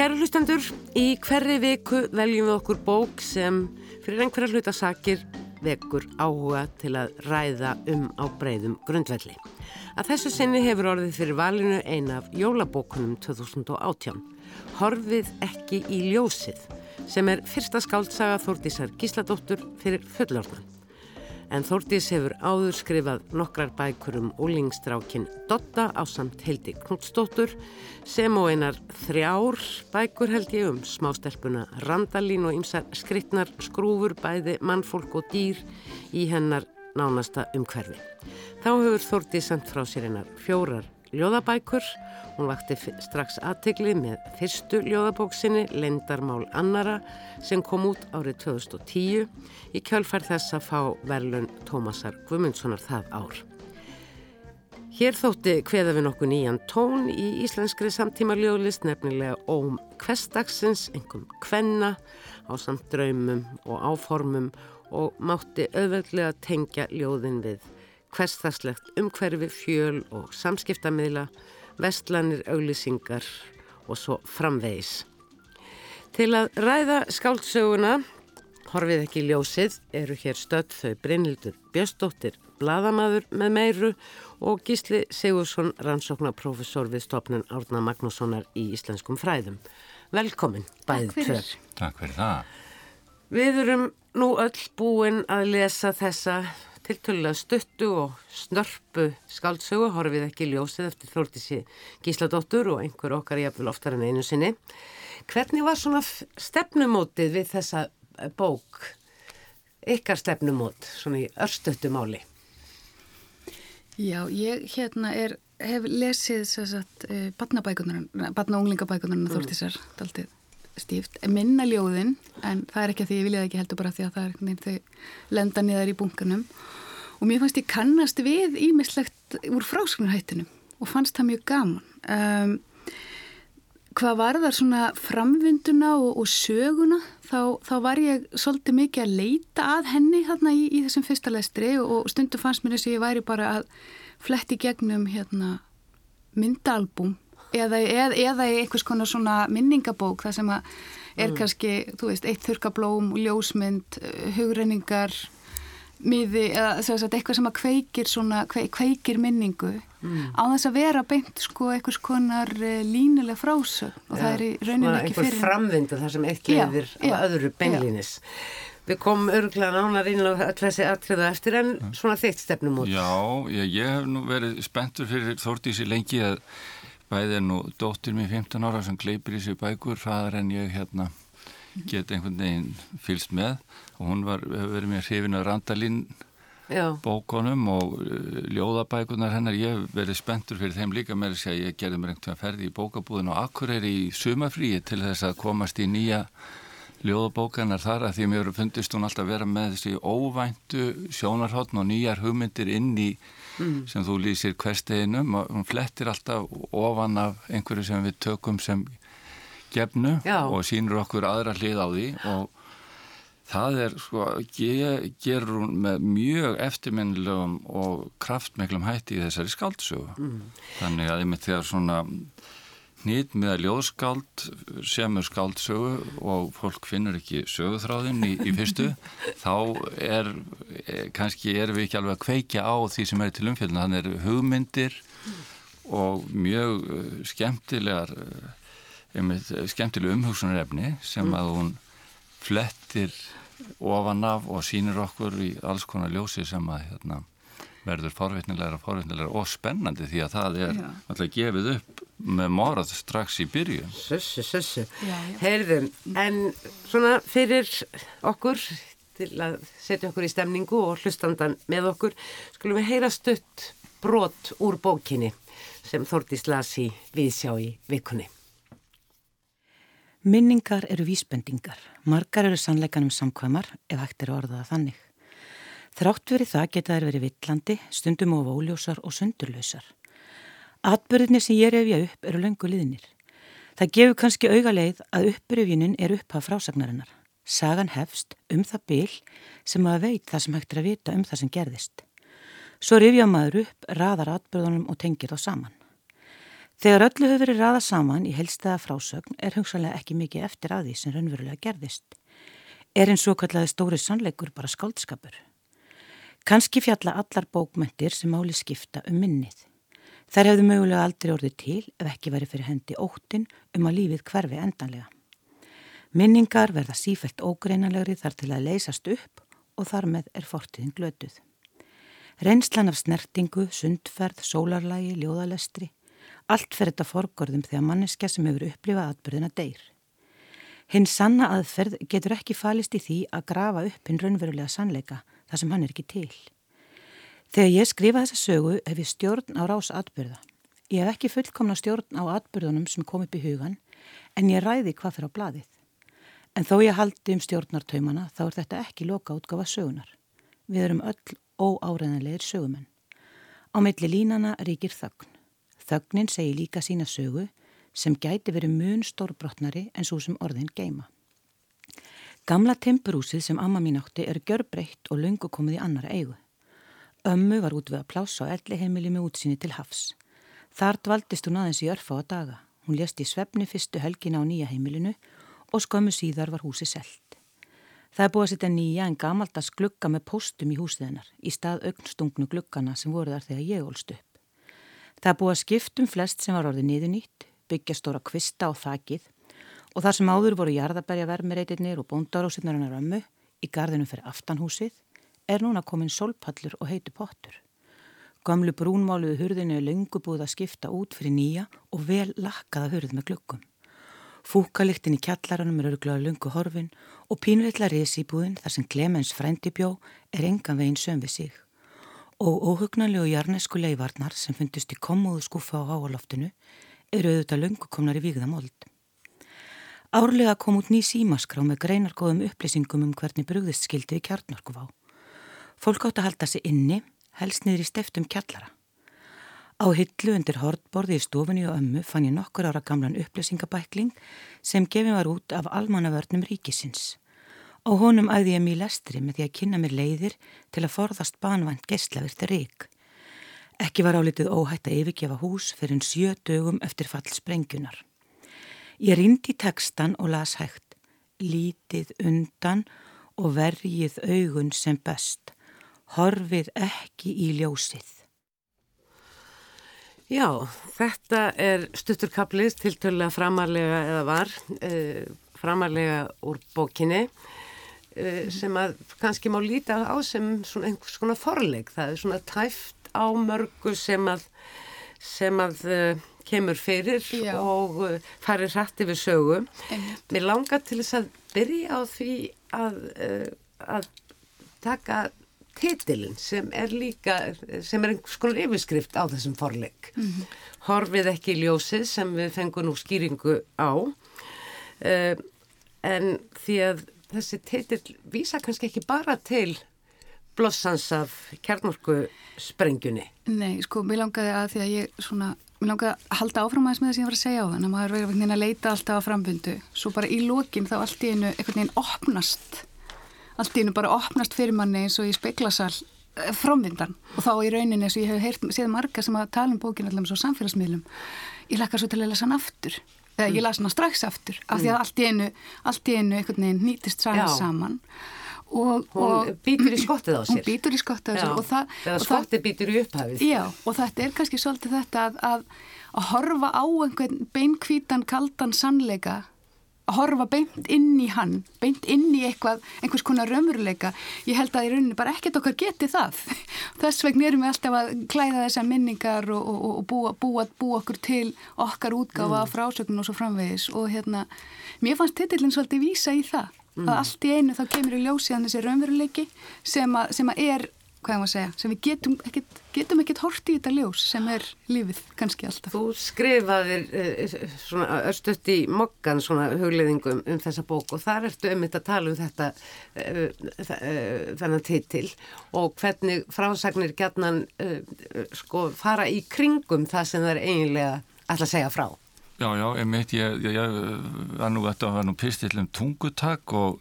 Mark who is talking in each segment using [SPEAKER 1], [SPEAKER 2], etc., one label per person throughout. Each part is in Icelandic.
[SPEAKER 1] Kæra hlustendur, í hverri viku veljum við okkur bók sem fyrir einhverja hlutasakir vekur áhuga til að ræða um á breyðum grundvelli. Að þessu sinni hefur orðið fyrir valinu eina af jólabókunum 2018. Horfið ekki í ljósið sem er fyrsta skáldsaga Þórdísar Gísladóttur fyrir fullorðan en Þórtís hefur áður skrifað nokkrar bækur um úlingstrákin Dotta á samt Hildi Knútsdóttur sem og einar þrjár bækur held ég um smástelpuna Randalín og ymsar skrittnar skrúfur bæði mannfólk og dýr í hennar nánasta umhverfi. Þá hefur Þórtís sendt frá sér einar fjórar ljóðabækur. Hún vakti strax aðtegli með fyrstu ljóðabóksinni Lendarmál annara sem kom út árið 2010 í kjálfær þess að fá verlun Tómasar Gumundssonar það ár. Hér þótti hveða við nokkuð nýjan tón í íslenskri samtíma ljóðlist nefnilega óm kvestagsins, engum kvenna á samt draumum og áformum og mátti auðveldlega tengja ljóðin við hverstagslegt umhverfi, fjöl og samskiptamiðla, vestlanir, auglýsingar og svo framvegis. Til að ræða skáldsöguna, horfið ekki ljósið, eru hér stödd þau Brynhildur Bjöstóttir, bladamadur með meiru og Gísli Sigursson, rannsóknarprofessor við stopnun Árna Magnússonar í Íslenskum fræðum. Velkomin, bæðið tver.
[SPEAKER 2] Takk fyrir það.
[SPEAKER 1] Við erum nú öll búin að lesa þessa tiltölulega stuttu og snörpu skaldsögu, horfið ekki ljósið eftir Þórtísi Gísladóttur og einhver okkar jafnvel oftar en einu sinni. Hvernig var svona stefnumótið við þessa eh, bók, ykkar stefnumót, svona í örstuttu máli?
[SPEAKER 3] Já, ég hérna er, hef lesið sagt, uh, eh, batna- og unglingabækunar mm. Þórtísar, daldið stíft, minna ljóðin en það er ekki að því ég vilja það ekki heldur bara því að það er veginn þau lenda niðar í bunkanum. Og mér fannst ég kannast við ímislegt úr frásögnarhættinum og fannst það mjög gaman. Um, hvað var þar svona framvinduna og, og söguna þá, þá var ég svolítið mikið að leita að henni hérna í, í þessum fyrsta lestri og, og stundu fannst mér þess að ég væri bara að fletti gegnum hérna myndalbum eða, eða, eða einhvers konar svona minningabók það sem að er mm. kannski, þú veist, eitt þurkablóm, ljósmynd, hugrenningar miði eða þess að eitthvað sem að kveikir svona, kveikir minningu mm. á þess að vera beint sko einhvers konar uh, línuleg frásög og ja, það er í rauninni ekki fyrir
[SPEAKER 1] einhver framvindu þar sem ekki yfir á öðru beinlínis. Við komum örgulega nánar inn á þessi atriða eftir en svona þeitt stefnum út
[SPEAKER 2] Já, ég, ég hef nú verið spenntur fyrir Þórtísi lengi að bæði er nú dóttir mér 15 ára sem gleipir í sig bækur, hraðar en ég hérna get einhvern veginn fylst með. Og hún var, hefur verið mér hrifin að Randalín bókonum og uh, ljóðabækunar hennar. Ég hef verið spenntur fyrir þeim líka með þess að ég gerði mér einhvern veginn ferði í bókabúðin og Akureyri í sumafríi til þess að komast í nýja ljóðabókanar þar að því mér fundist hún alltaf vera með þessi óvæntu sjónarhóttn og nýjar hugmyndir inn í mm. sem þú lýsir hversteginum og hún flettir alltaf ofan af einhverju sem við tökum sem gefnu Já. og sínur okkur aðra hlið á því og það er sko, gerur hún með mjög eftirminnilegum og kraftmeglum hætti í þessari skáldsögu mm. þannig að einmitt þegar svona nýtt með að ljóðskáld semur skáldsögu og fólk finnur ekki söguþráðin í, í fyrstu þá er e, kannski erum við ekki alveg að kveikja á því sem er til umfjölduna, þannig er hugmyndir og mjög e, skemmtilegar einmitt skemmtileg umhugsunarefni sem mm. að hún flettir ofan af og sínir okkur í alls konar ljósi sem að hérna, verður forveitnilegra, forveitnilegra og spennandi því að það er alltaf gefið upp með morað strax í byrjun.
[SPEAKER 1] Sussu, sussu. Heyrðum, en svona fyrir okkur til að setja okkur í stemningu og hlustandan með okkur, skulum við heyra stutt brot úr bókinni sem Þórtís las í viðsjá í vikunni.
[SPEAKER 4] Minningar eru vísbendingar, margar eru sannleikanum samkvæmar ef hægt eru orðaða þannig. Þrátt verið það geta þær verið villandi, stundum og óljósar og sundurlausar. Atbyrðinni sem ég reyfja upp eru löngu liðnir. Það gefur kannski auga leið að uppröfjunin er upphaf frásagnarinnar. Sagan hefst um það byl sem að veit það sem hægt er að vita um það sem gerðist. Svo reyfja maður upp, raðar atbyrðunum og tengir þá saman. Þegar öllu hefur verið raða saman í helstaða frásögn er hugsanlega ekki mikið eftir að því sem raunverulega gerðist. Er eins og kallaði stóri sannleikur bara skáldskapur. Kanski fjalla allar bókmyndir sem máli skipta um minnið. Þær hefðu mögulega aldrei orðið til ef ekki verið fyrir hendi óttin um að lífið hverfi endanlega. Minningar verða sífælt ógreinanlegri þar til að leysast upp og þar með er fortiðin glötuð. Reynslan af snertingu, sundferð, sólarlægi, ljóðalestri Allt fer þetta forgörðum þegar manneskja sem hefur upplifað atbyrðina deyr. Hinn sanna aðferð getur ekki falist í því að grafa upp hinn raunverulega sannleika þar sem hann er ekki til. Þegar ég skrifa þessa sögu hef ég stjórn á rás atbyrða. Ég hef ekki fullkomna stjórn á atbyrðunum sem kom upp í hugan en ég ræði hvað fyrir á bladið. En þó ég haldi um stjórnartaumana þá er þetta ekki loka útgafa sögunar. Við erum öll óáreðanleir sögumenn. Á meilli línana ríkir þögn. Þögnin segir líka sína sögu sem gæti verið mun stórbrotnari en svo sem orðin geima. Gamla tempurúsið sem amma mín átti er görbreytt og lungu komið í annara eigu. Ömmu var út við að plása á elli heimili með útsinni til hafs. Þar dvaldist hún aðeins í örfa á daga. Hún lést í svefni fyrstu helgina á nýja heimilinu og skömmu síðar var húsi selt. Það er búið að setja nýja en gamaldas glugga með postum í húsið hennar í stað augnstungnu gluggana sem voru þar þegar ég ólst upp. Það búið að skiptum flest sem var orðið niðurnýtt, byggja stóra kvista á þakið og þar sem áður voru jarðaberja vermireitirnir og bóndarósirnarinnar ömmu í gardinu fyrir aftanhúsið er núna komin solpallur og heitu pottur. Gamlu brúnmáluðu hurðinu er lengu búið að skipta út fyrir nýja og vel lakkaða hurð með glukkum. Fúkaliktin í kjallaranum er örglaða lungu horfin og pínveitla resýbúðin þar sem Clemens frændi bjó er engan veginn söm við sig og óhugnanlegu jarnesku leifarnar sem fundist í komúðu skuffa á háaloftinu eru auðvitað löngu komnar í vígðamold. Árlega kom út ný símaskrá með greinargóðum upplýsingum um hvernig brugðist skildi við kjartnorkuvá. Fólk átt að halda sig inni, helst niður í steftum kjallara. Á hillu undir hordborði í stofunni og ömmu fann ég nokkur ára gamlan upplýsingabækling sem gefið var út af almannavörnum ríkisins. Á honum æði ég mjög lestri með því að kynna mér leiðir til að forðast banvænt geyslavirti rík. Ekki var álitið óhætt að yfirgefa hús fyrir en sjö dögum eftir fall sprengjunar. Ég rindi tekstan og las hægt. Lítið undan og vergið augun sem best. Horfið ekki í ljósið.
[SPEAKER 1] Já, þetta er stutturkaplið til tölulega framarlega eða var, eh, framarlega úr bókinni. Eh, sem að kannski má líta á sem svona einhvers konar forleik það er svona tæft á mörgu sem að sem að uh, kemur fyrir Já. og uh, farir hrætt yfir sögu mér langar til þess að byrja á því að, uh, að taka titilin sem er líka sem er einhvers konar yfirskrift á þessum forleik mm -hmm. horfið ekki í ljósið sem við fengum nú skýringu á en því að þessi titill vísa kannski ekki bara til blossans af kjarnorku sprengjunni.
[SPEAKER 3] Nei, sko, mér langaði að því að ég svona, mér langaði að halda áfram aðeins með það sem ég var að segja á þann að maður verið að leita alltaf á frambundu svo bara í lókin þá allt í einu einhvern veginn opnast allt í einu bara opnast fyrir manni eins og í speiklasal eh, framvindan. Og þá í rauninni eins og ég hef heyrt, séð marga sem að tala um bókin allavega svo samfélagsmiðlum ég lakka svo til að lesa hann aftur. Þegar ég las hana strax aftur af því að mm. allt í einu, allt í einu einhvern veginn nýtist saman saman.
[SPEAKER 1] Og, hún býtur í skottið á sér.
[SPEAKER 3] hún býtur í skottið á sér.
[SPEAKER 1] Og það, eða skottið býtur í upphafið.
[SPEAKER 3] Já, og þetta er kannski svolítið þetta að, að, að horfa á einhvern beinkvítan kaldan sannleika horfa beint inn í hann, beint inn í eitthvað, einhvers konar raunveruleika. Ég held að í rauninni bara ekkert okkar geti það. Þess vegna erum við alltaf að klæða þessar minningar og, og, og búa, búa, búa okkur til okkar útgáfa mm. frásögnum og svo framvegis og hérna, mér fannst titillin svolítið vísa í það. Mm. Að allt í einu þá kemur í ljósiðan þessi raunveruleiki sem sem að er hvað ég má segja, sem við getum ekkert, getum ekkert hort í þetta ljós sem er lífið kannski alltaf.
[SPEAKER 1] Þú skrifaðir uh, svona östuðt í mokkan svona hugleðingum um þessa bók og þar ertu um þetta að tala um þetta uh, þennan titil og hvernig frásagnir gætnan sko fara í kringum það sem það er eiginlega alltaf að segja frá.
[SPEAKER 2] Já, já, ég mitt, ég, ég, ég var nú þetta að vera nú pistil um tungutak og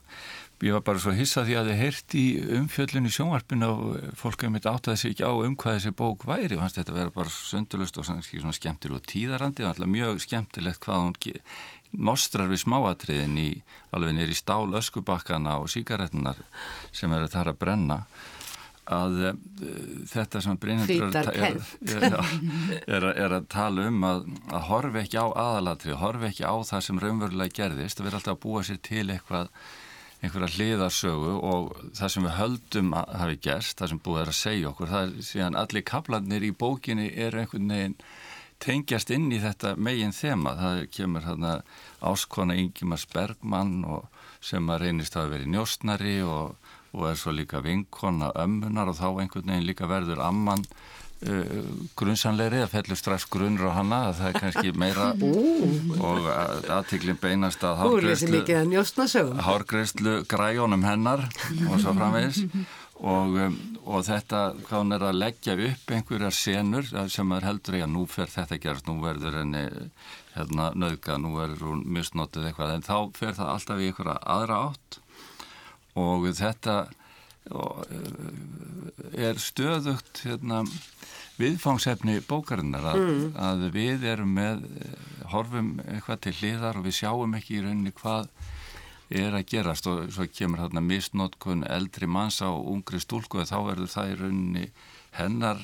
[SPEAKER 2] ég var bara svo hissað því að þið heyrti í umfjöllinu sjónvarpinu og fólk hefði mitt átt að þessi ekki á um hvað þessi bók væri. Og hans þetta verður bara söndulust og svona skemmtileg og tíðarandi og alltaf mjög skemmtilegt hvað hún nostrar við smáatriðin í alveg nýri stál öskubakkana og síkaretnar sem eru þar að brenna. Að uh, þetta sem Brynhildur er, er, er, er að tala um að, að horfi ekki á aðalatri, horfi ekki á það sem raunverulega gerðist, það verður alltaf að búa sér til eitthvað, einhverja hliðarsögu og það sem við höldum að hafi gerst, það sem búið er að segja okkur, það er síðan allir kaplanir í bókinni er einhvern veginn tengjast inn í þetta megin þema, það kemur hérna áskona Ingemars Bergmann og sem að reynist að veri njóstnari og og er svo líka vinkona ömmunar og þá einhvern veginn líka verður amman grunnsanleiri það fellur strax grunnur á hanna það er kannski meira og aðtiklinn beinast að hárgreyslu græjónum hennar og svo framvegis. Og, um, og þetta hvað hún er að leggja upp einhverjar senur sem er heldur í að nú fer þetta gerast, nú verður henni hérna nöðga, nú verður hún misnotið eitthvað. En þá fer það alltaf í einhverja aðra átt. Og þetta eh, er stöðugt hérna, viðfangsefni bókarinnar að, mm. að við erum með eh, horfum eitthvað til hliðar og við sjáum ekki í rauninni hvað er að gerast og svo kemur hérna misnótkun eldri manns á ungri stúlku og þá verður það í rauninni hennar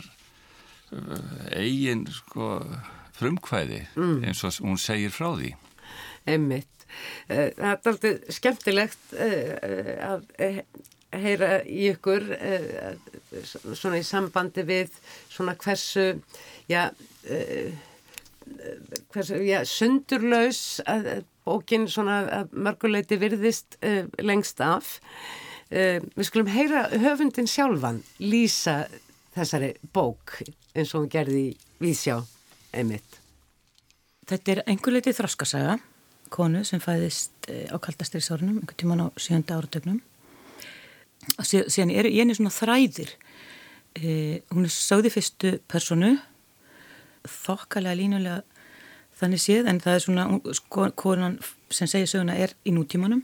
[SPEAKER 2] eh, eigin sko, frumkvæði mm. eins og hún segir frá því.
[SPEAKER 1] Emmitt. Eh, það er alltaf skemmtilegt að heyra í ykkur svona í sambandi við svona hversu já, hversu já, sundurlaus að bókin svona mörguleiti virðist lengst af við skulum heyra höfundin sjálfan lýsa þessari bók eins og hún gerði í Vísjá einmitt
[SPEAKER 4] Þetta er einhverleiti þroskasaga konu sem fæðist eh, á kaldastriðsárunum, einhvern tíman á sjönda áratögnum. Síðan er ég einu svona þræðir. Eh, hún er sáði fyrstu personu, þokkalega línulega þannig séð, en það er svona sko, konan sem segja söguna er í nútímanum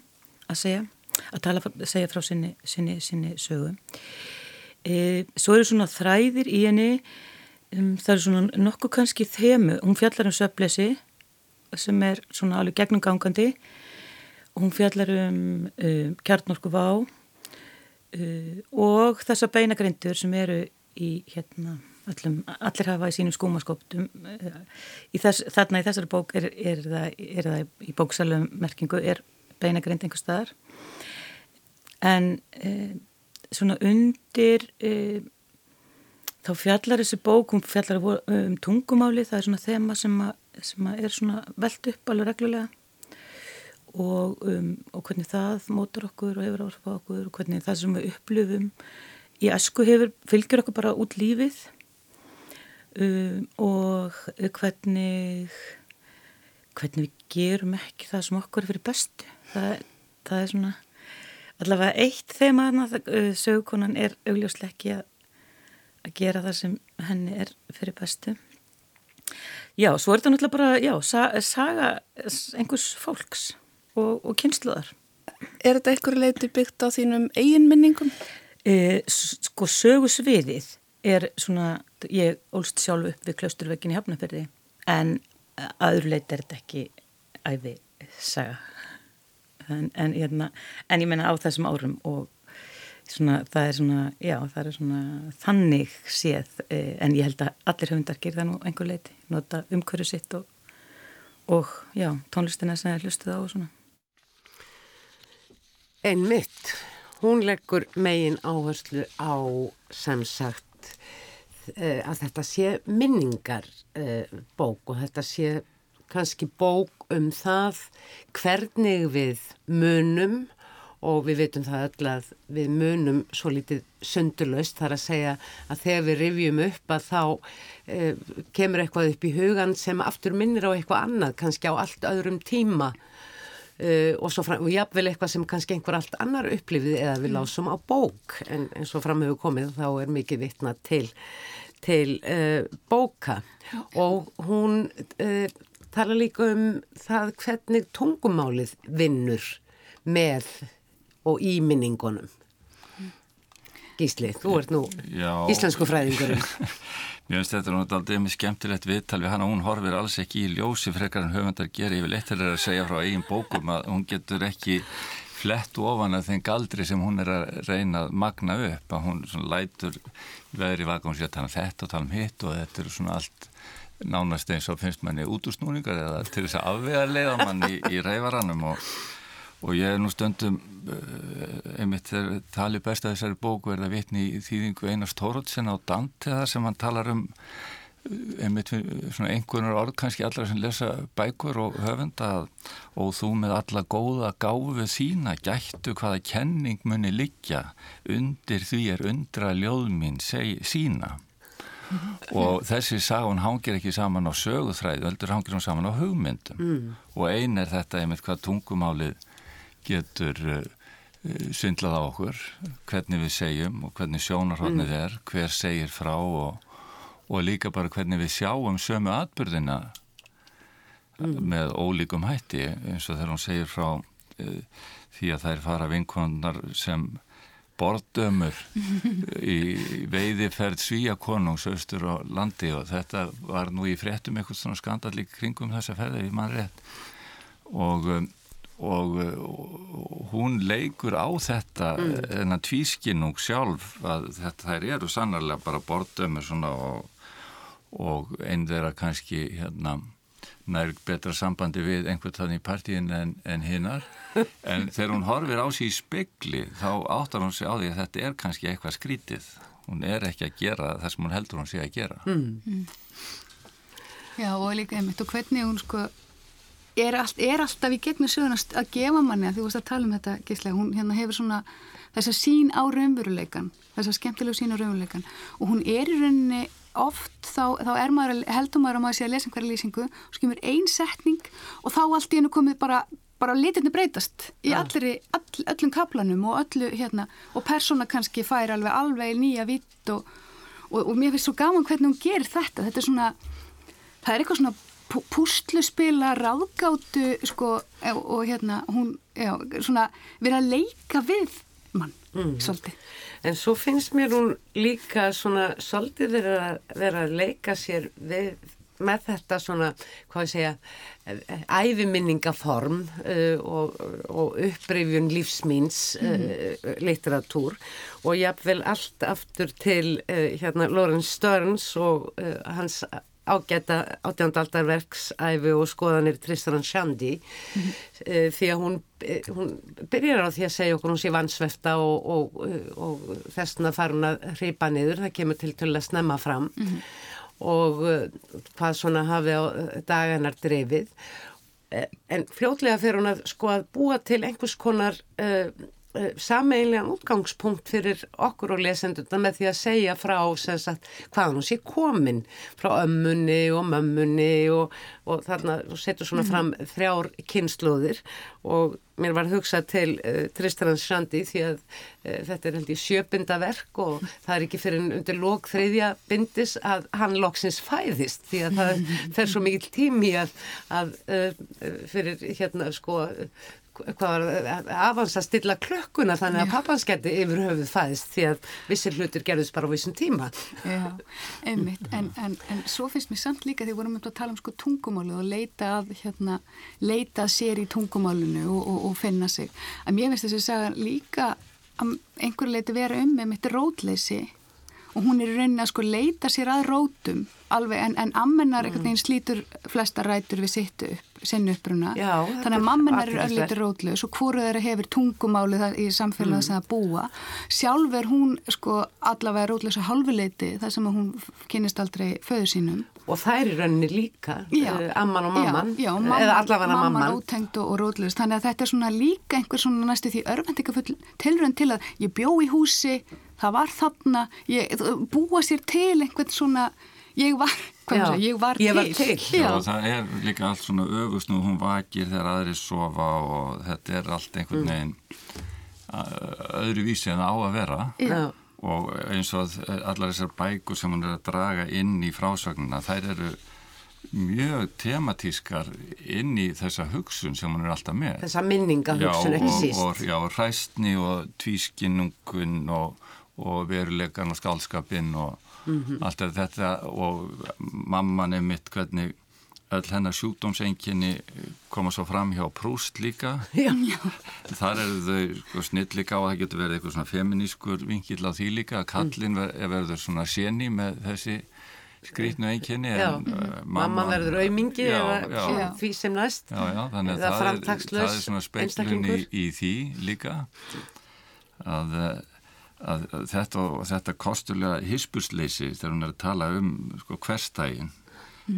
[SPEAKER 4] að segja, að tala, segja frá sinni, sinni, sinni sögu. E, svo eru svona þræðir í henni, um, það er svona nokkuð kannski þemu, hún fjallar um söflesi sem er svona alveg gegnumgangandi hún fjallar um, um kjarnorku vá uh, og þessa beinagrindur sem eru í hérna Allum, allir hafa í sínum skómaskóptum þess, þarna í þessari bók er, er, það, er það í bóksalum merkingu er beinagrind einhver staðar. En eh, svona undir eh, þá fjallar þessi bók fjallar um tungumáli það er svona þema sem að sem er svona veld upp alveg reglulega og, um, og hvernig það mótur okkur og hefur áhrif á okkur og hvernig það sem við upplöfum í esku hefur, fylgjur okkur bara út lífið um, og hvernig hvernig við gerum ekki það sem okkur er fyrir bestu. Það, það er svona allavega eitt þeim að uh, sögukonan er augljóslega ekki að, að gera það sem henni er fyrir bestu. Já, svo er þetta náttúrulega bara, já, saga einhvers fólks og, og kynsluðar.
[SPEAKER 5] Er þetta einhverju leiti byggt á þínum eigin minningum?
[SPEAKER 4] E, sko, sögusviðið er svona, ég ólst sjálf upp við klausturveikin í Hafnarferði, en aður leiti er þetta ekki æfi saga. En, en, hérna, en ég menna á þessum árum og Svona, það er svona, já, það er svona þannig séð, eh, en ég held að allir höfundar gerða nú einhver leiti, nota umhverju sitt og, og já, tónlistina sem er hlustið á og svona.
[SPEAKER 1] En mitt, hún leggur megin áherslu á sem sagt eh, að þetta sé minningar eh, og þetta sé kannski bók um það hvernig við munum og við veitum það öll að við munum svo litið sundurlaust þar að segja að þegar við rivjum upp að þá eh, kemur eitthvað upp í hugan sem aftur minnir á eitthvað annað, kannski á allt öðrum tíma eh, og svo fram, og jáfnvel eitthvað sem kannski einhver allt annar upplifið eða við mm. lásum á bók en eins og fram hefur komið þá er mikið vittna til, til eh, bóka okay. og hún tala líka um það hvernig tungumálið vinnur með og íminningunum. Gísli, þú ert nú
[SPEAKER 2] Já.
[SPEAKER 1] íslensku fræðingurinn.
[SPEAKER 2] Mér finnst þetta aldrei með skemmtilegt viðtal við hana, hún horfir alls ekki í ljósi frekar en höfundar gerir yfir leitt að segja frá eigin bókum að hún getur ekki flett ofan að þeim galdri sem hún er að reyna að magna upp, að hún lætur veðri vaka hún sé að tala um þetta og tala um hitt og þetta eru svona allt nánast eins og finnst manni út úr snúningar eða til þess að afvega leiða manni í, í reyfaranum og, og ég er nú stundum uh, einmitt þegar tali best að þessari bóku er það vitni í þýðingu Einars Tórótsen á Dante þar sem hann talar um uh, einmitt svona einhverjum orð kannski allra sem lesa bækur og höfunda og þú með alla góða gáfu þína gættu hvaða kenning muni liggja. Undir því er undra ljóðmín seg, sína og þessi sagun hangir ekki saman á söguþræði, öldur hangir hún saman á hugmyndum. Mm. og ein er þetta einmitt hvað tungumálið getur uh, svindlað á okkur hvernig við segjum og hvernig sjónarhóttnið mm. er, hver segir frá og, og líka bara hvernig við sjáum sömu atbyrðina mm. með ólíkum hætti eins og þegar hún segir frá uh, því að þær fara vinkonar sem borðdömur í veiðiferð svíakonungs austur á landi og þetta var nú í fréttum eitthvað svona skandalík kringum þessa ferði í mann rétt og, og, og hún leikur á þetta mm. en að tvískinnung sjálf að þetta þær eru sannarlega bara borðdömur svona og, og einn þeirra kannski hérna nær betra sambandi við einhvern þannig í partíin en, en hinnar en þegar hún horfir á sig í spekli þá áttar hún sig á því að þetta er kannski eitthvað skrítið hún er ekki að gera það sem hún heldur hún sé að gera mm. Mm.
[SPEAKER 3] Já og líka einmitt og hvernig hún sko er, all, er alltaf í gegnum sögurnast að gefa manni að þú veist að tala um þetta gíslega, hún hérna hefur svona þessa sín á raunveruleikan þessa skemmtilegu sín á raunveruleikan og hún er í rauninni oft þá, þá er maður, heldur maður að maður sé að lesa einhverja lýsingu og skimur ein setning og þá allt í hennu komið bara bara litinni breytast í allri, all, öllum kaplanum og öllu hérna og persóna kannski fær alveg alveg nýja vitt og, og, og mér finnst svo gaman hvernig hún gerir þetta. Þetta er svona, það er eitthvað svona pústluspila ráðgáttu sko og, og hérna hún, já, svona verið að leika við mann, mm. svolítið
[SPEAKER 1] En svo finnst mér hún líka svona svolítið verið að leika sér við, með þetta svona, hvað ég segja, æfiminningaform uh, og, og upprifjun lífsmýns uh, mm. litteratúr og jáfnvel allt aftur til uh, hérna Lawrence Stearns og hans ágæta átjándarverksæfi og skoðanir Tristan Shandy mm -hmm. því að hún, hún byrjar á því að segja okkur hún sé vansvefta og, og, og þessna farin að hripa niður, það kemur til til að snemma fram mm -hmm. og hvað svona hafi á dagannar drefið en fljótlega fyrir hún að sko að búa til einhvers konar uh, Eh, sameinlegan útgangspunkt fyrir okkur og lesenduna með því að segja frá sagt, hvaðan hún sé komin frá ömmunni og mömmunni og, og þarna setur svona fram þrjár kynnslóðir og mér var hugsað til uh, Tristan Sjöndi því að uh, þetta er held í sjöbindaverk og það er ekki fyrir undir lók þriðja bindis að hann loksins fæðist því að það fer svo mikil tími að, að uh, fyrir hérna sko afans að stilla klökkuna þannig að pappans geti yfir höfuð fæðist því að vissir hlutir gerðist bara á vissum tíma.
[SPEAKER 3] Já, einmitt. En, en, en svo finnst mér samt líka því vorum við að tala um sko tungumálu og leita að hérna, leita sér í tungumálunu og, og, og finna sig. Að mér finnst þess að líka að einhverju leiti vera um með mitt rótleysi og hún er í rauninni að sko leita sér að rótum alveg en, en ammennar mm. einhvern veginn slítur flesta rætur við sittu upp sinnu uppbruna. Þannig að mammenar er öllítið rótlaus og hvoru þeirra hefur tungumálið í samfélagið mm. sem það búa. Sjálf er hún sko allavega rótlaus að halvuleiti þar sem hún kynist aldrei föðu sínum.
[SPEAKER 1] Og er í rauninni líka, já, uh, amman og mamman, já, já, mamman eða allavega mamman. Mamman
[SPEAKER 3] ótengt og, og rótlaus. Þannig að þetta er svona líka einhver svona næstu því örfendikafull tilrönd til að ég bjó í húsi, það var þarna, ég, búa sér til einhvern svona ég var, já, ég var
[SPEAKER 1] ég til, var til.
[SPEAKER 2] Já. Já, það er líka allt svona öfust nú, hún vakir þegar aðri sofa og þetta er allt einhvern mm. veginn öðru vísi en á að vera og eins og allar þessar bækur sem hún er að draga inn í frásögnuna, þær eru mjög tematískar inn í þessa hugsun sem hún er alltaf með.
[SPEAKER 1] Þessa minningahugsun ekki síst.
[SPEAKER 2] Og, já, hræstni og tvískinnungun og, og veruleikan og skálskapinn og mm -hmm. allt þetta og mamman er mitt hvernig öll hennar sjúkdómsenginni koma svo fram hjá Prúst líka.
[SPEAKER 1] Já.
[SPEAKER 2] þar eru þau sko, snill líka á að það getur verið eitthvað svona feminískur vinkill á því líka að kallin ver, verður svona séni með þessi skrítnu enginni
[SPEAKER 1] en uh, mamma verður auðmingi eða því sem næst.
[SPEAKER 2] Já, já, þannig að það er, það er svona speiklun í, í því líka að, að, að þetta, þetta kostulega hispursleysi þegar hún er að tala um sko, hverstægin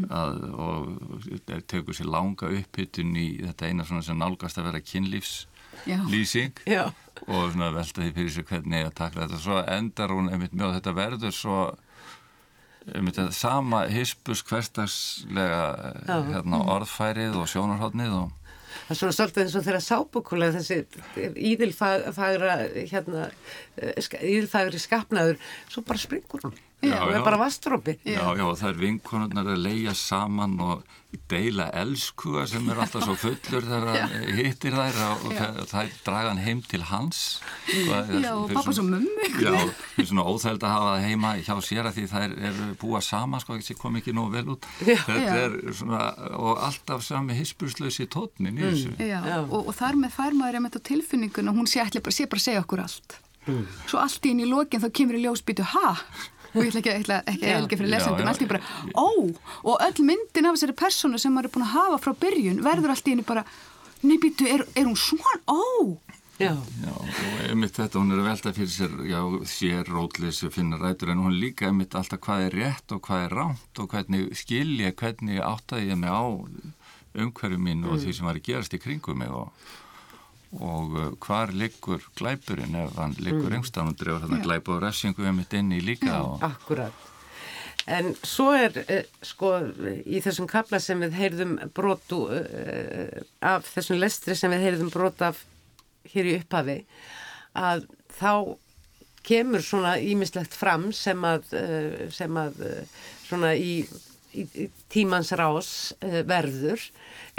[SPEAKER 2] að, og tegur sér langa upphittun í þetta eina svona sem nálgast að vera kynlífslýsing og svona velta því fyrir sig hvernig að takla þetta. Svo endar hún einmitt mjög þetta verður svo einmitt þetta sama hispus hverstagslega hérna, orðfærið og sjónarhóttnið og
[SPEAKER 1] Það er svona svolítið eins og þeirra sábúkulega þessi íðilfagra hérna, íðilfagri skapnaður svo bara springur hún Já, það er bara vastrópi.
[SPEAKER 2] Já, já, það er vinkonurnar að leia saman og deila elskuga sem er alltaf svo fullur þegar hittir þær og það draga hann heim til hans.
[SPEAKER 3] Já, og pappa svo mummi.
[SPEAKER 2] Já, það er svona óþægild að hafa það heima hjá sér að því þær eru búa saman, sko, það kom ekki nógu vel út. Já, Þetta er svona, og alltaf sami hispurslösi tótnin í þessu.
[SPEAKER 3] Mm, já, og, og þar með fær maður er með þetta tilfinningun og hún sé, bara, sé bara að segja okkur allt. Mm. Svo allt í inn í lokin þá kemur í ljósbyttu, ha? Og ég ætla ekki, ætla, ekki að elga fyrir lesendum allt í bara, ó, og öll myndin af þessari personu sem maður er búin að hafa frá byrjun verður allt í henni bara nefnir, er, er hún svona, ó
[SPEAKER 2] Já. já, og einmitt þetta, hún er að velta fyrir sér, já, sér rótleysi finna rætur, en hún líka einmitt alltaf hvað er rétt og hvað er rámt og hvernig skilja, hvernig áttaði ég mig á umhverju mín og mm. því sem var að gerast í kringum mig og og uh, hvar liggur glæpurinn? Ef hann liggur mm. yngstanundur og þannig að glæpa og refsingu er mitt inn í líka og...
[SPEAKER 1] Akkurat. En svo er eh, sko í þessum kapla sem við heyrðum brotu eh, af þessum lestri sem við heyrðum brotu af hér í upphafi að þá kemur svona ímislegt fram sem að, eh, sem að svona í tímans rás verður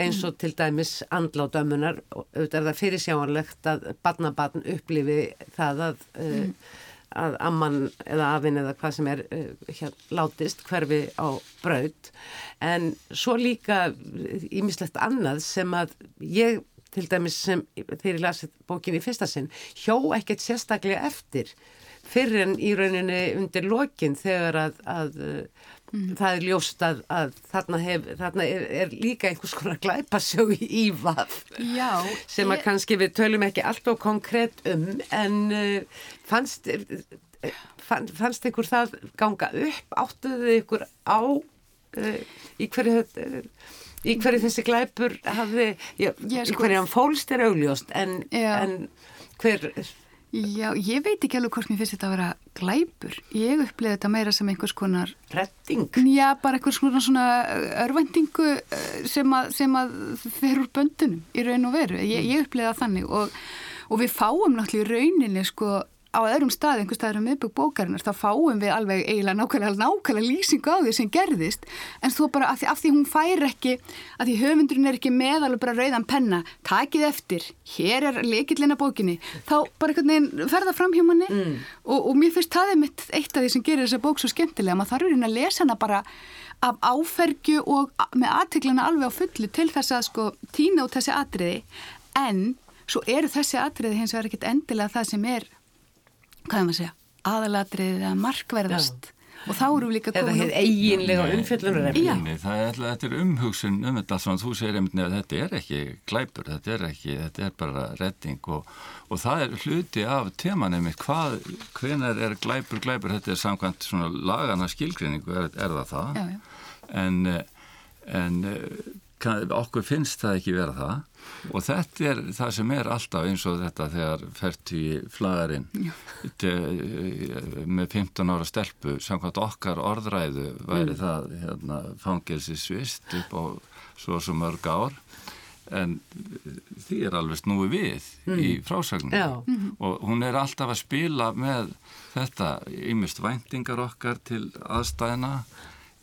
[SPEAKER 1] eins og til dæmis andláðdömmunar auðvitað er það fyrirsjáanlegt að badnabatn upplifi það að, mm. uh, að amman eða afinn eða hvað sem er uh, hér, látist hverfi á braud en svo líka ímislegt annað sem að ég til dæmis sem þegar ég lasið bókin í fyrsta sinn hjó ekkert sérstaklega eftir. Fyrir en í rauninni undir lokin þegar að, að Mm. Það er ljóst að, að þarna, hef, þarna er, er líka einhvers konar glæpasjói í vað sem að ég... kannski við tölum ekki alltaf konkrétt um en uh, fannst, uh, fannst ykkur það ganga upp, áttuðu ykkur á uh, í hverju í hverju þessi glæpur hafði, já, já, sko, í hverju hann fólst er augljóst en, en hver
[SPEAKER 3] Já, ég veit ekki alveg hvort mér finnst þetta að vera glæpur. Ég upplýði þetta meira sem einhvers konar...
[SPEAKER 1] Retting?
[SPEAKER 3] Já, bara einhvers konar svona örvendingu eh, sem að, sem að fer úr böndunum í raun og veru. Ég, ég upplýði það þannig og, og við fáum náttúrulega í rauninni sko á öðrum stað, einhver staður um miðbúk bókarinnar, þá fáum við alveg eiginlega nákvæmlega, nákvæmlega lýsingu á því sem gerðist, en þú bara, af því, af því hún fær ekki, af því höfundurinn er ekki með alveg bara rauðan penna, takið eftir, hér er lekillina bókinni, þá bara einhvern veginn ferða fram hjá manni. Mm. og, og mér finnst það er mitt eitt af því sem gerir þessa bók svo skemmtilega, maður þarf að lesa hana bara af áfergju og með aðteglana alveg á fullu til þess að sko tína út þessi atriði, en svo eru þessi atriði hins vegar ekkit endilega það sem er hvað er maður að segja, aðalatrið eða markverðast. Já. og þá eru við líka
[SPEAKER 1] komin Eða eiginlega
[SPEAKER 2] er, þetta er umhugsun um þetta svona, þú segir einmitt nefn þetta er ekki glæpur, þetta er ekki, þetta er bara redding og, og það er hluti af temanum hvað hvenar er glæpur, glæpur, þetta er samkvæmt svona lagana skilgrinningu, er, er það það? Já, já. en en okkur finnst það ekki vera það og þetta er það sem er alltaf eins og þetta þegar fært í flagarinn með 15 ára stelpu samkvæmt okkar orðræðu væri mm. það hérna, fangelsi svist upp á svo svo mörg ár en því er alveg snúi við mm. í frásagnum mm. og hún er alltaf að spila með þetta ímist væntingar okkar til aðstæðina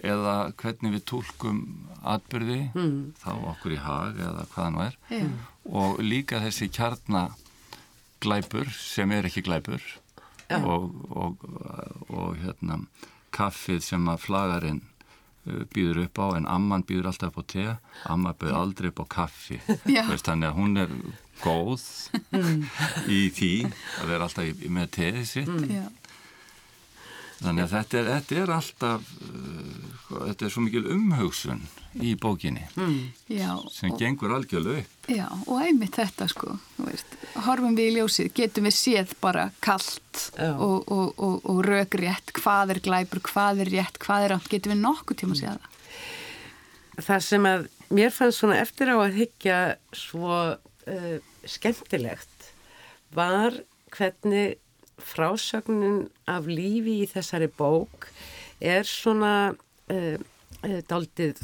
[SPEAKER 2] eða hvernig við tólkum atbyrði mm. þá okkur í hag eða hvaða nú er
[SPEAKER 3] Já.
[SPEAKER 2] og líka þessi kjarnaglæpur sem er ekki glæpur og, og, og hérna kaffið sem að flagarinn uh, býður upp á en amman býður alltaf upp á te amma býður aldrei upp á kaffi. Veist, þannig að hún er góð í því að vera alltaf í, með teðið sitt
[SPEAKER 3] Já.
[SPEAKER 2] Þannig að þetta er, þetta er alltaf, uh, sko, þetta er svo mikil umhugsun í bókinni
[SPEAKER 3] Já.
[SPEAKER 2] sem gengur algjörlega upp.
[SPEAKER 3] Já, og einmitt þetta sko, þú veist, horfum við í ljósið, getum við séð bara kallt og, og, og, og rökrétt, hvað er glæpur, hvað er rétt, hvað er átt, getum við nokkuð tíma að séð það.
[SPEAKER 1] Það sem að mér fannst svona eftir á að higgja svo uh, skemmtilegt var hvernig frásögnin af lífi í þessari bók er svona uh, uh, daldið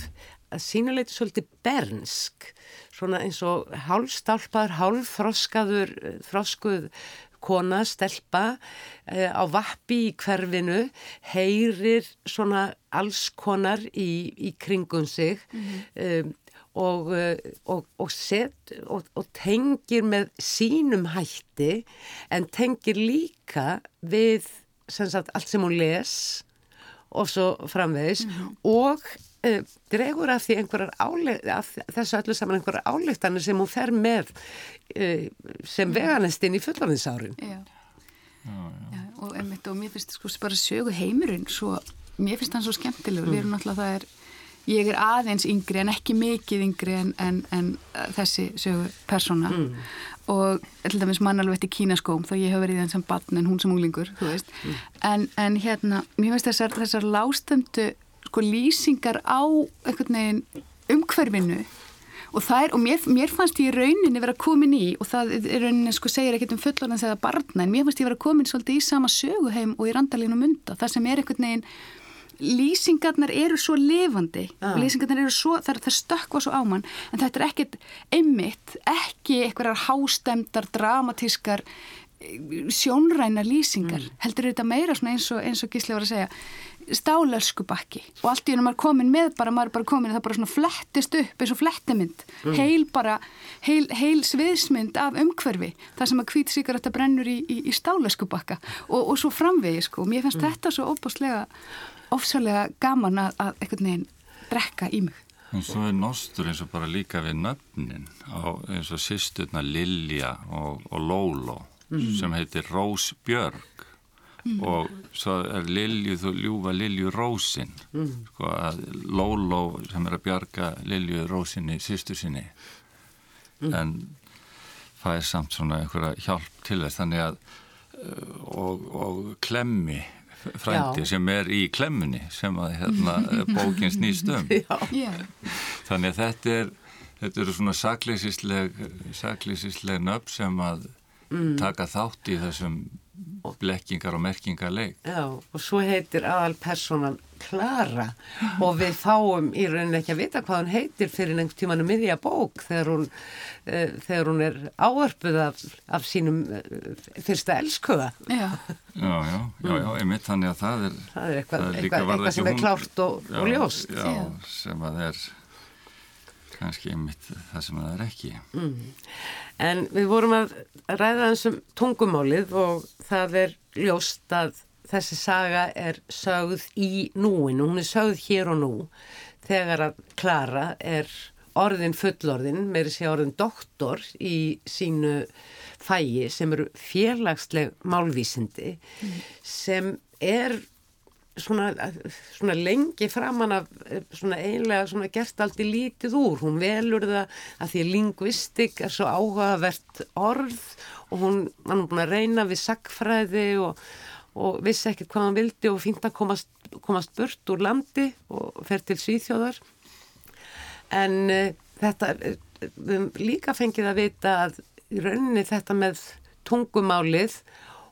[SPEAKER 1] að sínuleiti svolítið bernsk svona eins og hálfstálpaður, hálfþroskaður eh, þroskuð kona, stelpa uh, á vappi í hverfinu heyrir svona alls konar í, í kringum sig um, og, uh, og, og, set, og, og tengir með sínum hætti en tengir líka við sem sagt, allt sem hún les og svo framvegis og uh, dregur af því einhverjar áleik, af þessu öllu saman einhverjar álíktanir sem hún fer með uh, sem veganestinn í fullorðinsárin.
[SPEAKER 3] Já. Já, og einmitt og mér finnst sko bara sögu heimurinn svo, mér finnst hann svo skemmtilegur, við erum náttúrulega það er, ég er aðeins yngri en ekki mikið yngri en, en, en uh, þessi sögu persóna. Og til dæmis mann alveg eftir kínaskóm þá ég hef verið í þeim sem barn en hún sem unglingur, þú veist, en, en hérna, mér finnst þessar, þessar lástömdu sko lýsingar á umhverfinu og er, og mér, mér fannst ég rauninni vera komin í, og það er rauninni sko segir ekkert um fullorðan þegar barna, en mér fannst ég vera komin svolítið í sama söguheim og í randalínu munda, það sem er einhvern veginn lýsingarnar eru svo lifandi
[SPEAKER 1] Ah.
[SPEAKER 3] lýsingarnar eru svo, það, það stökkva svo á mann en þetta er ekkert einmitt ekki einhverjar hástemdar dramatískar eh, sjónrænar lýsingar. Heldur þetta meira eins og, eins og Gísli var að segja stálörsku bakki og allt í hennu maður komin með bara, maður er bara komin það bara svona flettist upp eins og flettimynd. Heil bara, heil, heil sviðsmynd af umhverfi það sem að hvít sigaretta brennur í, í, í stálörsku bakka og, og svo framvegi sko. Mér finnst þetta svo óbúslega ofsalega gaman að, að einhvern veginn drekka í mig.
[SPEAKER 2] En svo er nostur eins og bara líka við nöfnin á eins og sýsturna Lilja og, og Lóló sem heitir Rós Björg. Og svo er Lilju þú ljúfa Lilju Rósin. Sko að Lóló sem er að bjarga Lilju Rósinni sýstur sinni. En það er samt svona einhverja hjálp til þess. Þannig að uh, og, og klemmi frændi
[SPEAKER 1] Já.
[SPEAKER 2] sem er í klemmunni sem að hérna bókin snýst um.
[SPEAKER 3] Já,
[SPEAKER 2] Þannig að þetta er þetta eru svona sakleysisleg sakleysisleg nöfn sem að taka þátt í þessum blekkingar og merkingar leik.
[SPEAKER 1] Já, og svo heitir aðal personan Klara og við fáum í rauninni ekki að vita hvað hún heitir fyrir einhvern tímanu miðja bók þegar hún, uh, þegar hún er áörpuð af, af sínum uh, fyrsta elskuða.
[SPEAKER 3] já,
[SPEAKER 2] Já, já, já, já, einmitt þannig að það er
[SPEAKER 1] Það er eitthvað,
[SPEAKER 2] líka
[SPEAKER 1] eitthvað,
[SPEAKER 2] var
[SPEAKER 1] eitthvað sem er
[SPEAKER 2] hún-
[SPEAKER 1] klárt og,
[SPEAKER 2] já,
[SPEAKER 1] og ljóst.
[SPEAKER 2] Já,
[SPEAKER 3] Já.
[SPEAKER 2] sem að er kannski einmitt það sem það er ekki.
[SPEAKER 1] En við vorum að ræða þessum tungumálið og það er ljóst að þessi saga er sögð í núinu, hún er sögð hér og nú þegar að Klara er orðin fullorðin, meiri sé orðin doktor í sínu fæi sem eru félagsleg málvísindi sem er svona, svona lengi framan af eh, svona eiginlega svona gert aldrei lítið úr, hún velur það að því lingvistik er svo áhugavert orð og hún var nú búin að reyna við sagfræði og, og vissi ekkert hvað hann vildi og fínt að komast, komast burt úr landi og fer til Svíþjóðar. En uh, þetta uh, við höfum líka fengið að vita að í rauninni þetta með tungumálið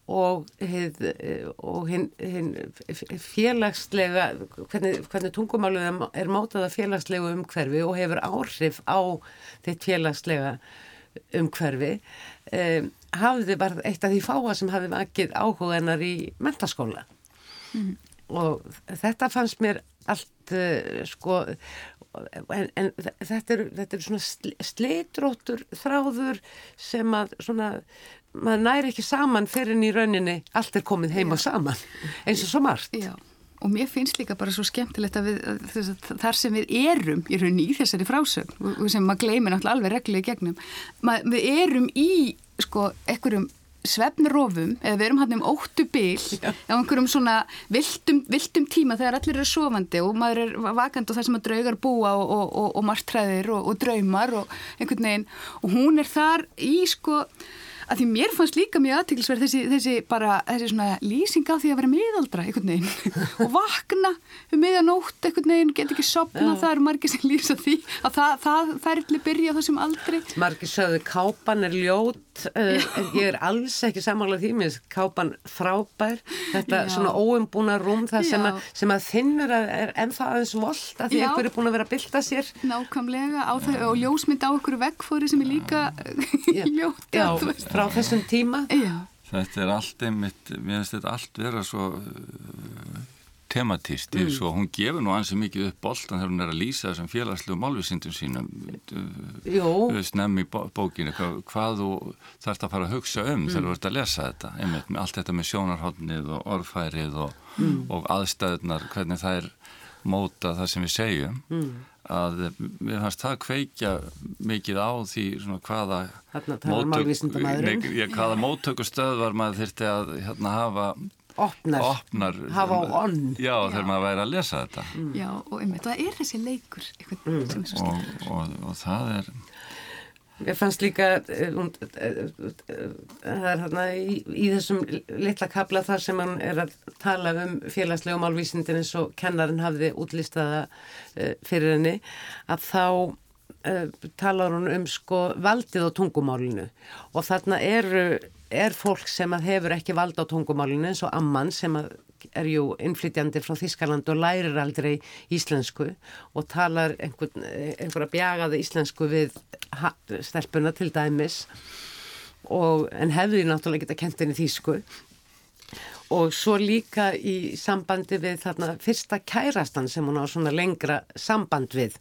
[SPEAKER 1] og, eh, og hinn hin félagslega hvernig, hvernig tungumálið er- mótað af félagslegu umhverfi og hefur áhrif á þitt félagslega umhverfi um, hafði bara eitt af því fáa sem hafði vakið áhuga hennar í mentaskóla og þetta fannst mér allt uh, sko en, en þetta er, þetta er svona slitróttur þráður sem að svona maður næri ekki saman fyrir en í rauninni allt er komið heima saman eins og svo margt.
[SPEAKER 3] Já og mér finnst líka bara svo skemmtilegt að, við, að þar sem við erum í rauninni í þessari frásögn og sem maður gleymir náttúrulega alveg reglulega gegnum Mað, við erum í sko ekkurum svefnrofum eða við erum hann um óttu bil á einhverjum svona viltum, viltum tíma þegar allir eru sofandi og maður er vakand og það sem að draugar búa og, og, og, og margtræðir og draumar og einhvern veginn. Og hún er þar í sko að því mér fannst líka mjög aðtilsverð þessi, þessi bara, þessi svona lýsing á því að vera miðaldra einhvern veginn og vakna um miðanótt einhvern veginn, get ekki sopna, Já. það eru margir sem lýsa því að það, það ferli byrja á þessum aldri.
[SPEAKER 1] Margir sögðu kápan er ljót, uh, ég er alls ekki samanlega því, mér finnst kápan frábær, þetta Já. svona óumbúna rúm það sem að, sem að finnur að er ennþá aðeins volt að því einhver er búin að vera að bylta sér.
[SPEAKER 3] Nákvæmlega, þau, og ljósmynd á okkur vekkfóri sem er líka ljót
[SPEAKER 1] frá þessum tíma.
[SPEAKER 3] Já.
[SPEAKER 2] Þetta er allt einmitt, mér finnst þetta allt vera svo tematísti, mm. svo hún gefur nú ansið mikið upp boltan þegar hún er að lýsa þessum félagslegu málvísindum sínum
[SPEAKER 1] uh,
[SPEAKER 2] snemmi í bókinu hvað, hvað þú þarfst að fara að hugsa um mm. þegar þú ert að lesa þetta, einmitt með allt þetta með sjónarhóttnið og orðfærið og, mm. og aðstæðunar, hvernig það er móta það sem við segjum mm. að við fannst það kveikja mikið á því svona hvaða
[SPEAKER 1] mótök,
[SPEAKER 2] hvaða móttökustöð var maður þurfti að hérna, hafa
[SPEAKER 1] opnar,
[SPEAKER 2] opnar
[SPEAKER 1] hafa á onn
[SPEAKER 2] já, já, þegar maður væri að lesa þetta.
[SPEAKER 3] Mm. Já, og einmitt, það er þessi leikur mm.
[SPEAKER 2] og, og, og það er
[SPEAKER 1] Ég fannst líka eh, eh, eh, það er hérna í, í þessum litla kabla þar sem hann er að tala um félagslega málvísindin eins og kennarinn hafði útlistaða fyrir henni að þá talar hún um sko valdið á tungumálinu. Og þarna eru, er fólk sem að hefur ekki vald á tungumálinu eins og amman sem að er jú innflytjandi frá Þískaland og lærir aldrei íslensku og talar einhver, einhverja bjagaði íslensku við stelpuna til dæmis. Og, en hefði náttúrulega geta kent henni þýsku og svo líka í sambandi við þarna fyrsta kærastan sem hún á svona lengra samband við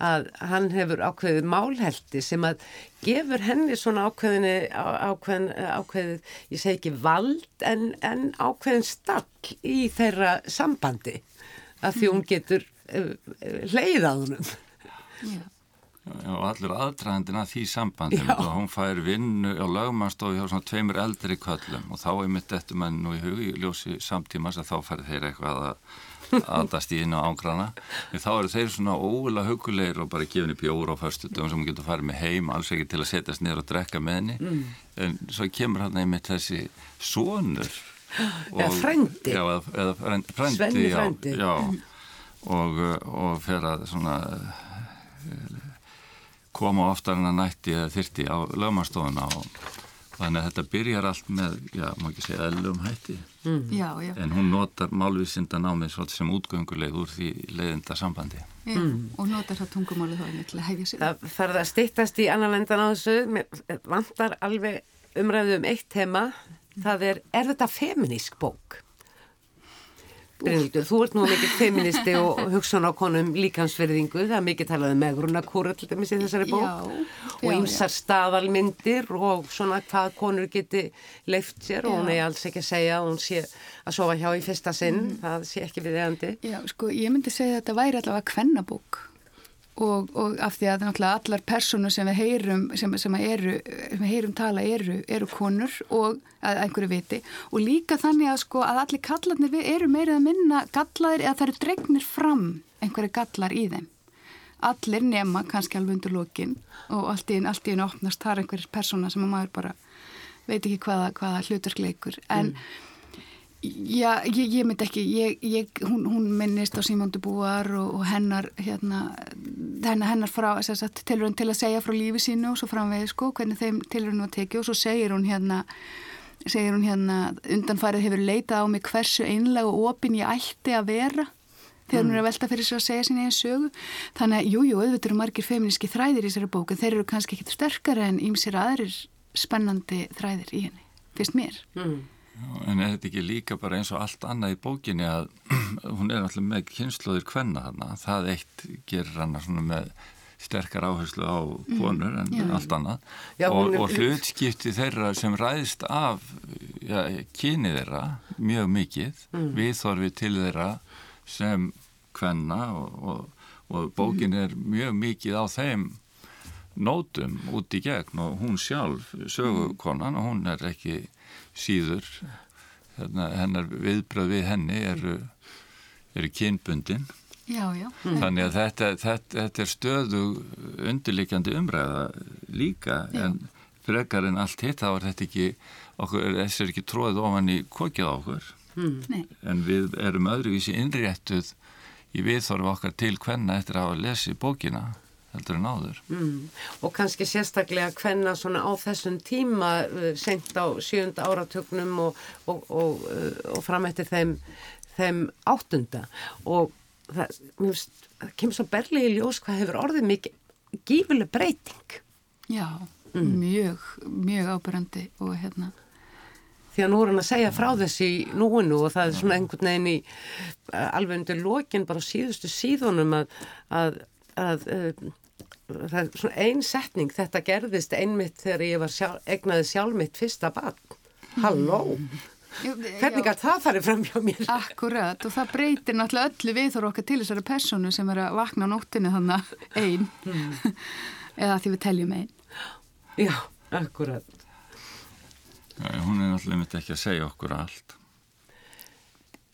[SPEAKER 1] að hann hefur ákveðið málhelti sem að gefur henni svona ákveðinni ákveðin, ákveðið, ég segi ekki vald en, en ákveðin stall í þeirra sambandi að því hún getur uh, leiðað húnum
[SPEAKER 2] Já og allur aðdraðandin að því sambandin og hún fær vinnu á lögmanstofi hjá svona tveimur eldri köllum og þá er mitt eftir menn og í hugi ljósi samtímas að þá fær þeir eitthvað að aðast í inn á ángrana þá eru þeir svona óvila hugulegir og bara gefni bjóru á förstutum sem hún getur farið með heim alls ekki til að setjast niður og drekka með henni. Mm. en svo kemur hann einmitt þessi sonur
[SPEAKER 1] eða frendi
[SPEAKER 2] já, eða frendi,
[SPEAKER 1] Svenni frendi
[SPEAKER 2] já, og, og fer að svona koma oftar en að nætti eða þyrti á lögmannstofuna og þannig að þetta byrjar allt með, já, má ekki segja eðlum hætti
[SPEAKER 3] mm. já, já.
[SPEAKER 2] en hún notar málvísindan á mig sem útgönguleið úr því leiðinda sambandi
[SPEAKER 3] mm. og notar það tungumáli þá einmitt til að hefja sig
[SPEAKER 1] Það farið að stittast í annan lendan á þessu vantar alveg umræðu um eitt tema það er, er þetta feminísk bók? Brynhildur, þú ert nú mikið feministi og hugsun á konum líkansverðingu, það er mikið talað um megruna kúra til dæmis í þessari bók já, og ymsar staðalmyndir og svona hvað konur geti leift sér já. og hún er alls ekki að segja að hún sé að sofa hjá í fyrsta sinn, mm. það sé ekki við eðandi.
[SPEAKER 3] Já, sko, ég myndi segja að þetta væri allavega kvennabók og, og af því að náttúrulega allar personur sem við heyrum, sem, sem eru, sem heyrum tala eru, eru konur og að einhverju viti. Og líka þannig að sko að allir kallarnir við eru meirið að minna gallaðir eða það eru dregnir fram einhverju gallar í þeim. Allir nema kannski alveg undir lókin og allt í einu opnast þar einhverjir persóna sem maður bara veit ekki hvaða, hvaða hlutverkleikur en mm Já, ég, ég myndi ekki, ég, ég, hún, hún minnist á Símondu Búar og, og hennar, hérna, hennar, hennar frá, sagt, tilurinn til að segja frá lífi sínu og svo framvegið sko, hvernig þeim tilurinn var tekið og svo segir hún hérna, segir hún hérna, undanfarið hefur leitað á mig hversu einlega og opin ég ætti að vera þegar mm. hún er að velta fyrir sig að segja sín einn sögu. Þannig að, jújú, jú, auðvitað eru margir feministki þræðir í þessari bóku, þeir eru kannski ekki sterkara en ímsir aðrir spennandi þræðir í henni, fyrst mér.
[SPEAKER 2] Mm. En er þetta ekki líka bara eins og allt annað í bókinni að hún er alltaf með kynnslóðir kvenna þarna, það eitt gerir hana svona með sterkar áherslu á konur en
[SPEAKER 3] já.
[SPEAKER 2] allt annað.
[SPEAKER 1] Já,
[SPEAKER 2] og, og hlutskipti þeirra sem ræðist af ja, kyni þeirra mjög mikið mm. viðþorfi til þeirra sem kvenna og, og, og bókin er mjög mikið á þeim nótum út í gegn og hún sjálf sögukonan og hún er ekki síður. Hérna, hennar viðbröð við henni eru, eru kynbundin.
[SPEAKER 3] Já, já.
[SPEAKER 2] þannig að þetta, þetta, þetta er stöðu undirlikjandi umræða líka en frekar en allt hitt þá er þetta ekki okkur, þessi er ekki tróðið ofan í kokið á okkur.
[SPEAKER 3] Nei.
[SPEAKER 2] en við erum öðruvísi innréttuð í viðþorf okkar til hvenna eftir að hafa lesið bókina heldur en áður.
[SPEAKER 1] Mm. Og kannski sérstaklega hvenna svona á þessum tíma uh, sent á sjönda áratögnum og, og, og, uh, og fram eftir þeim, þeim áttunda. Og það, finnst, það kemur svo berlið í ljós hvað hefur orðið mikið gífileg breyting.
[SPEAKER 3] Já, mjög, mjög ábyrrandi og hérna,
[SPEAKER 1] því að nú er hann að segja frá þessi í núinu og það er svona einhvern veginn í alveg undir lokin bara síðustu síðunum að, að, að uh, það er svona ein setning þetta gerðist einmitt þegar ég var sjálf, egnaði sjálf mitt fyrsta barn. Halló, hvernig
[SPEAKER 3] Já.
[SPEAKER 1] að það farið fram hjá mér?
[SPEAKER 3] Akkurat og það breytir náttúrulega öllu viðþór okkar til þessari personu sem er að vakna á nóttinu þannig einn eða því við teljum einn.
[SPEAKER 1] já, akkurat.
[SPEAKER 2] Já, hún er náttúrulega myndi ekki að segja okkur allt.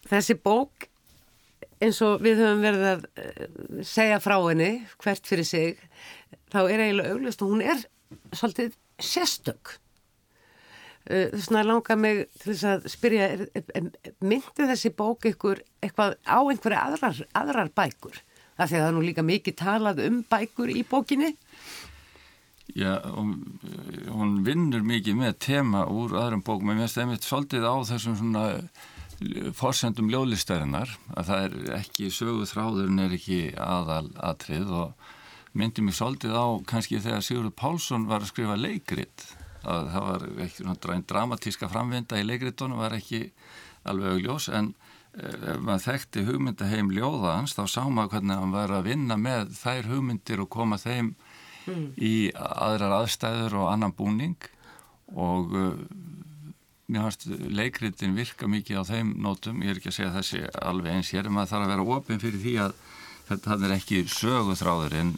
[SPEAKER 1] Þessi bók eins og við höfum verið að eh, segja frá henni hvert fyrir sig þá er eiginlega auglust og hún er svolítið sérstök. Uh, þess vegna langar mig til þess að spyrja myndi þessi bók ykkur eitthvað á einhverja aðrar, aðrar bækur? Af því að það er nú líka mikið talað um bækur í bókinni.
[SPEAKER 2] Já, hún, hún vinnur mikið með tema úr öðrum bókum en mér einmitt svolítið á þessum svona forsendum ljóðlistarinnar að það er ekki sögu þráðurinn er ekki aðal atrið og myndi mig svolítið á kannski þegar Sigurður Pálsson var að skrifa leikrit að það var dræn dramatíska framvinda í leikritunum var ekki alveg augljós en eh, ef maður þekkti hugmyndaheim ljóða hans þá sá maður hvernig hann var að vinna með þær hugmyndir og koma þeim í aðrar aðstæður og annan búning og uh, mér fannst leikritin virka mikið á þeim nótum, ég er ekki að segja þessi alveg eins hér, en maður þarf að vera opinn fyrir því að þetta er ekki söguþráðurinn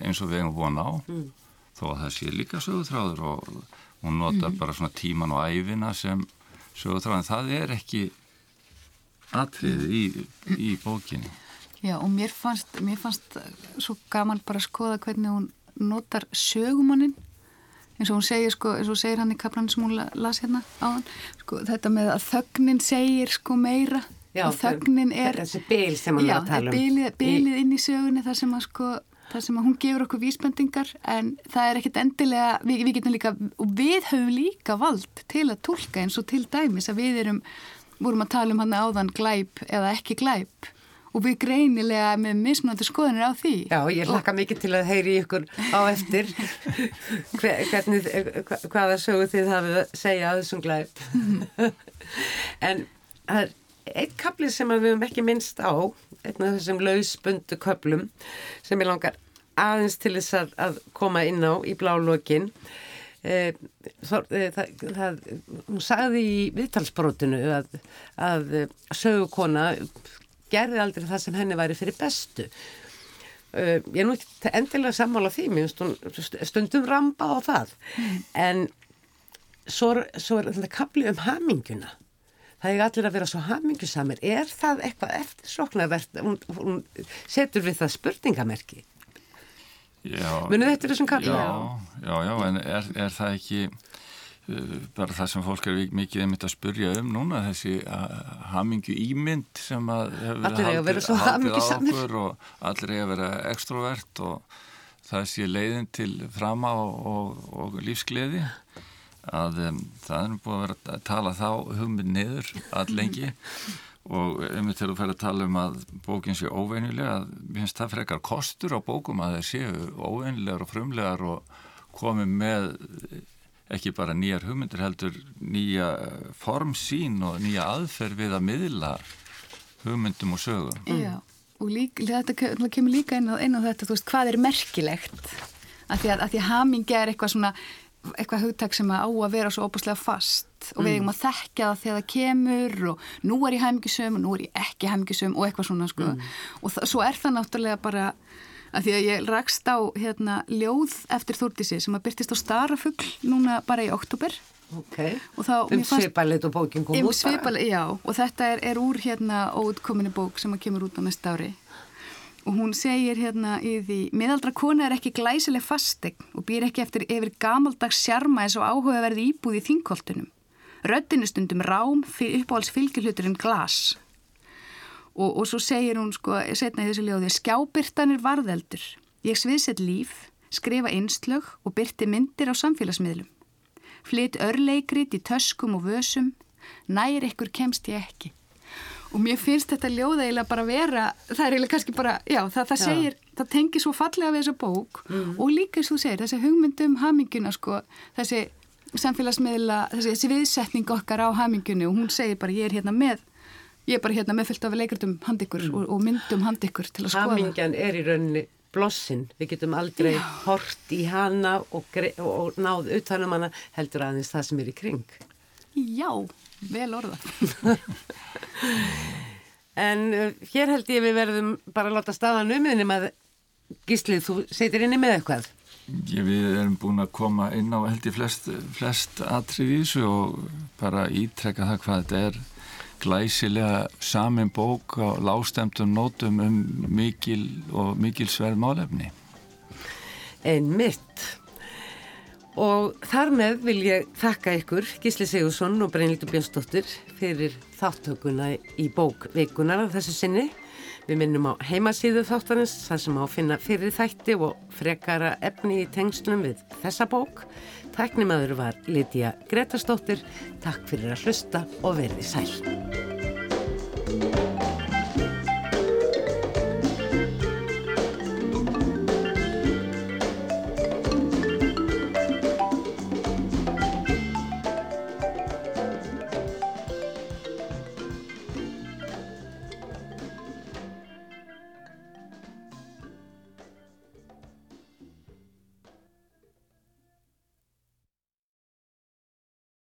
[SPEAKER 2] eins og við hefum von á. Þó að það sé líka söguþráður og hún notar bara svona tíman og æfina sem söguþráður, en það er ekki atrið í, í bókinni.
[SPEAKER 3] Já og mér fannst, mér fannst svo gaman bara að skoða hvernig hún notar sögumannin eins og hún segir sko, eins og hún segir hann í kaplan sem hún la- las hérna á hann sko, þetta með að þögnin segir sko meira. Og þögnin er
[SPEAKER 1] þessi bil sem hann
[SPEAKER 3] já,
[SPEAKER 1] er að tala um.
[SPEAKER 3] bilið, bilið inn í sögunni þar sem að sko þar sem að hún gefur okkur vísbendingar en það er ekkit endilega, við, við getum líka og við höfum líka vald til að tólka eins og til dæmis að við erum vorum að tala um hann áðan glæp eða ekki glæp og við greinilega með mismunandi skoðanir á því
[SPEAKER 1] Já, ég hlakka mikið til að heyri ykkur á eftir Hver- hvernig, hva- hvaða sögu þið hafið að segja að þessum glæp. en það er eitt kapli sem við höfum ekki minnst á, einn af þessum lausbundu köplum sem ég langar aðeins til þess að, að koma inn á í blálókin. Eh, það, það, það, hún sagði í viðtalsbrotinu að, að sögukona gerði aldrei það sem henni væri fyrir bestu. Uh, ég er nú ekki endilega sammála því, mér finnst hún stundum ramba á það, en svo, svo er þetta kapli um haminguna. Það er allir að vera svo hamingjusamir. Er það eitthvað eftirsoknarvert? Hún, hún setur við það spurningamerki.
[SPEAKER 2] Já,
[SPEAKER 1] Munið þetta er þessum kapli?
[SPEAKER 2] Já, já, já, en er, er það ekki bara það sem fólk er mikið einmitt að spurja um núna, þessi uh, hamingju ímynd sem að hefur
[SPEAKER 1] að
[SPEAKER 2] haldið á okkur og allir eiga að vera extrovert og það sé leiðin til frama og, og, og lífsgleði. Að um, það er nú búið að vera að tala þá hugmynd niður allengi og einmitt þegar þú fer að tala um að bókin sé óveinilega, að mér finnst það frekar kostur á bókum að þeir séu óveinilegar og frumlegar og komi með ekki bara nýjar hugmyndir heldur nýja formsín og nýja aðferð við að miðla hugmyndum og sögum.
[SPEAKER 3] Já, og lík, þetta kemur líka inn á, inn á þetta, þú veist, hvað er merkilegt? Af því að, að, að hamingja er eitthvað svona, eitthvað hugtak sem að á að vera svo óbúslega fast og við eigum að þekkja það þegar það kemur og nú er ég hamingisum og nú er ég ekki hamingisum og eitthvað svona, sko. Mm. Og svo er það náttúrulega bara að því að ég rakst á hérna ljóð eftir Þúrdísi sem að byrtist á Starafugl núna bara í oktober
[SPEAKER 1] Okay. um svipalit og bókin kom
[SPEAKER 3] um út svipalit, já, og þetta er, er úr hérna óutkominni bók sem að kemur út á næsta ári. Og hún segir hérna í því miðaldra kona er ekki glæsileg fastegn og býr ekki eftir yfir gamaldags sjarma eins og áhuga verði íbúð í þingkoltunum röddinu stundum rám uppáhalds fylgjuhluturinn glas og, og svo segir hún sko setna í þessu ljóði skjábyrtanir varðeldur ég sviðsett líf, skrifa einslög og byrti myndir á samfélagsmiðlum flytt örleikrit í töskum og vösum, nær ykkur kemst ég ekki. Og mér finnst þetta ljóða eiginlega bara vera, það er eiginlega kannski bara, já, það, það segir, já. það tengir svo fallega við þessa bók mm. og líka eins og þú segir, þessi hugmyndum haminguna, sko, þessi samfélagsmiðla, þessi, þessi viðsetning okkar á hamingunni og hún segir bara, ég er hérna með, ég er bara hérna með fullt af leikritum handikur mm. og, og myndum handikur til að skoða.
[SPEAKER 1] Hamingjan er í rauninni blossin, við getum aldrei Já. hort í hana og, og, og náð utanum hana heldur aðeins það sem er í kring
[SPEAKER 3] Já, vel orða
[SPEAKER 1] En uh, hér held ég við verðum bara að láta staðan um en að Gíslið, þú setir inni með eitthvað
[SPEAKER 2] Ég, Við erum búin að koma inn á held ég flest, flest atriðísu og bara ítrekka það hvað þetta er glæsilega samin bók á lágstemtum nótum um mikil og mikil sverð málefni.
[SPEAKER 1] Einn mitt. Og þar með vil ég þakka ykkur, Gísli Sigursson og Brynildur Björnsdóttir, fyrir þáttökuna í bókveikunar af þessu sinni. Við minnum á heimasíðu þáttarins, þar sem á finna fyrir þætti og frekara efni í tengslum við þessa bók. Tæknimaður var Lítiða Gretarsdóttir. Takk fyrir að hlusta og verði sæl.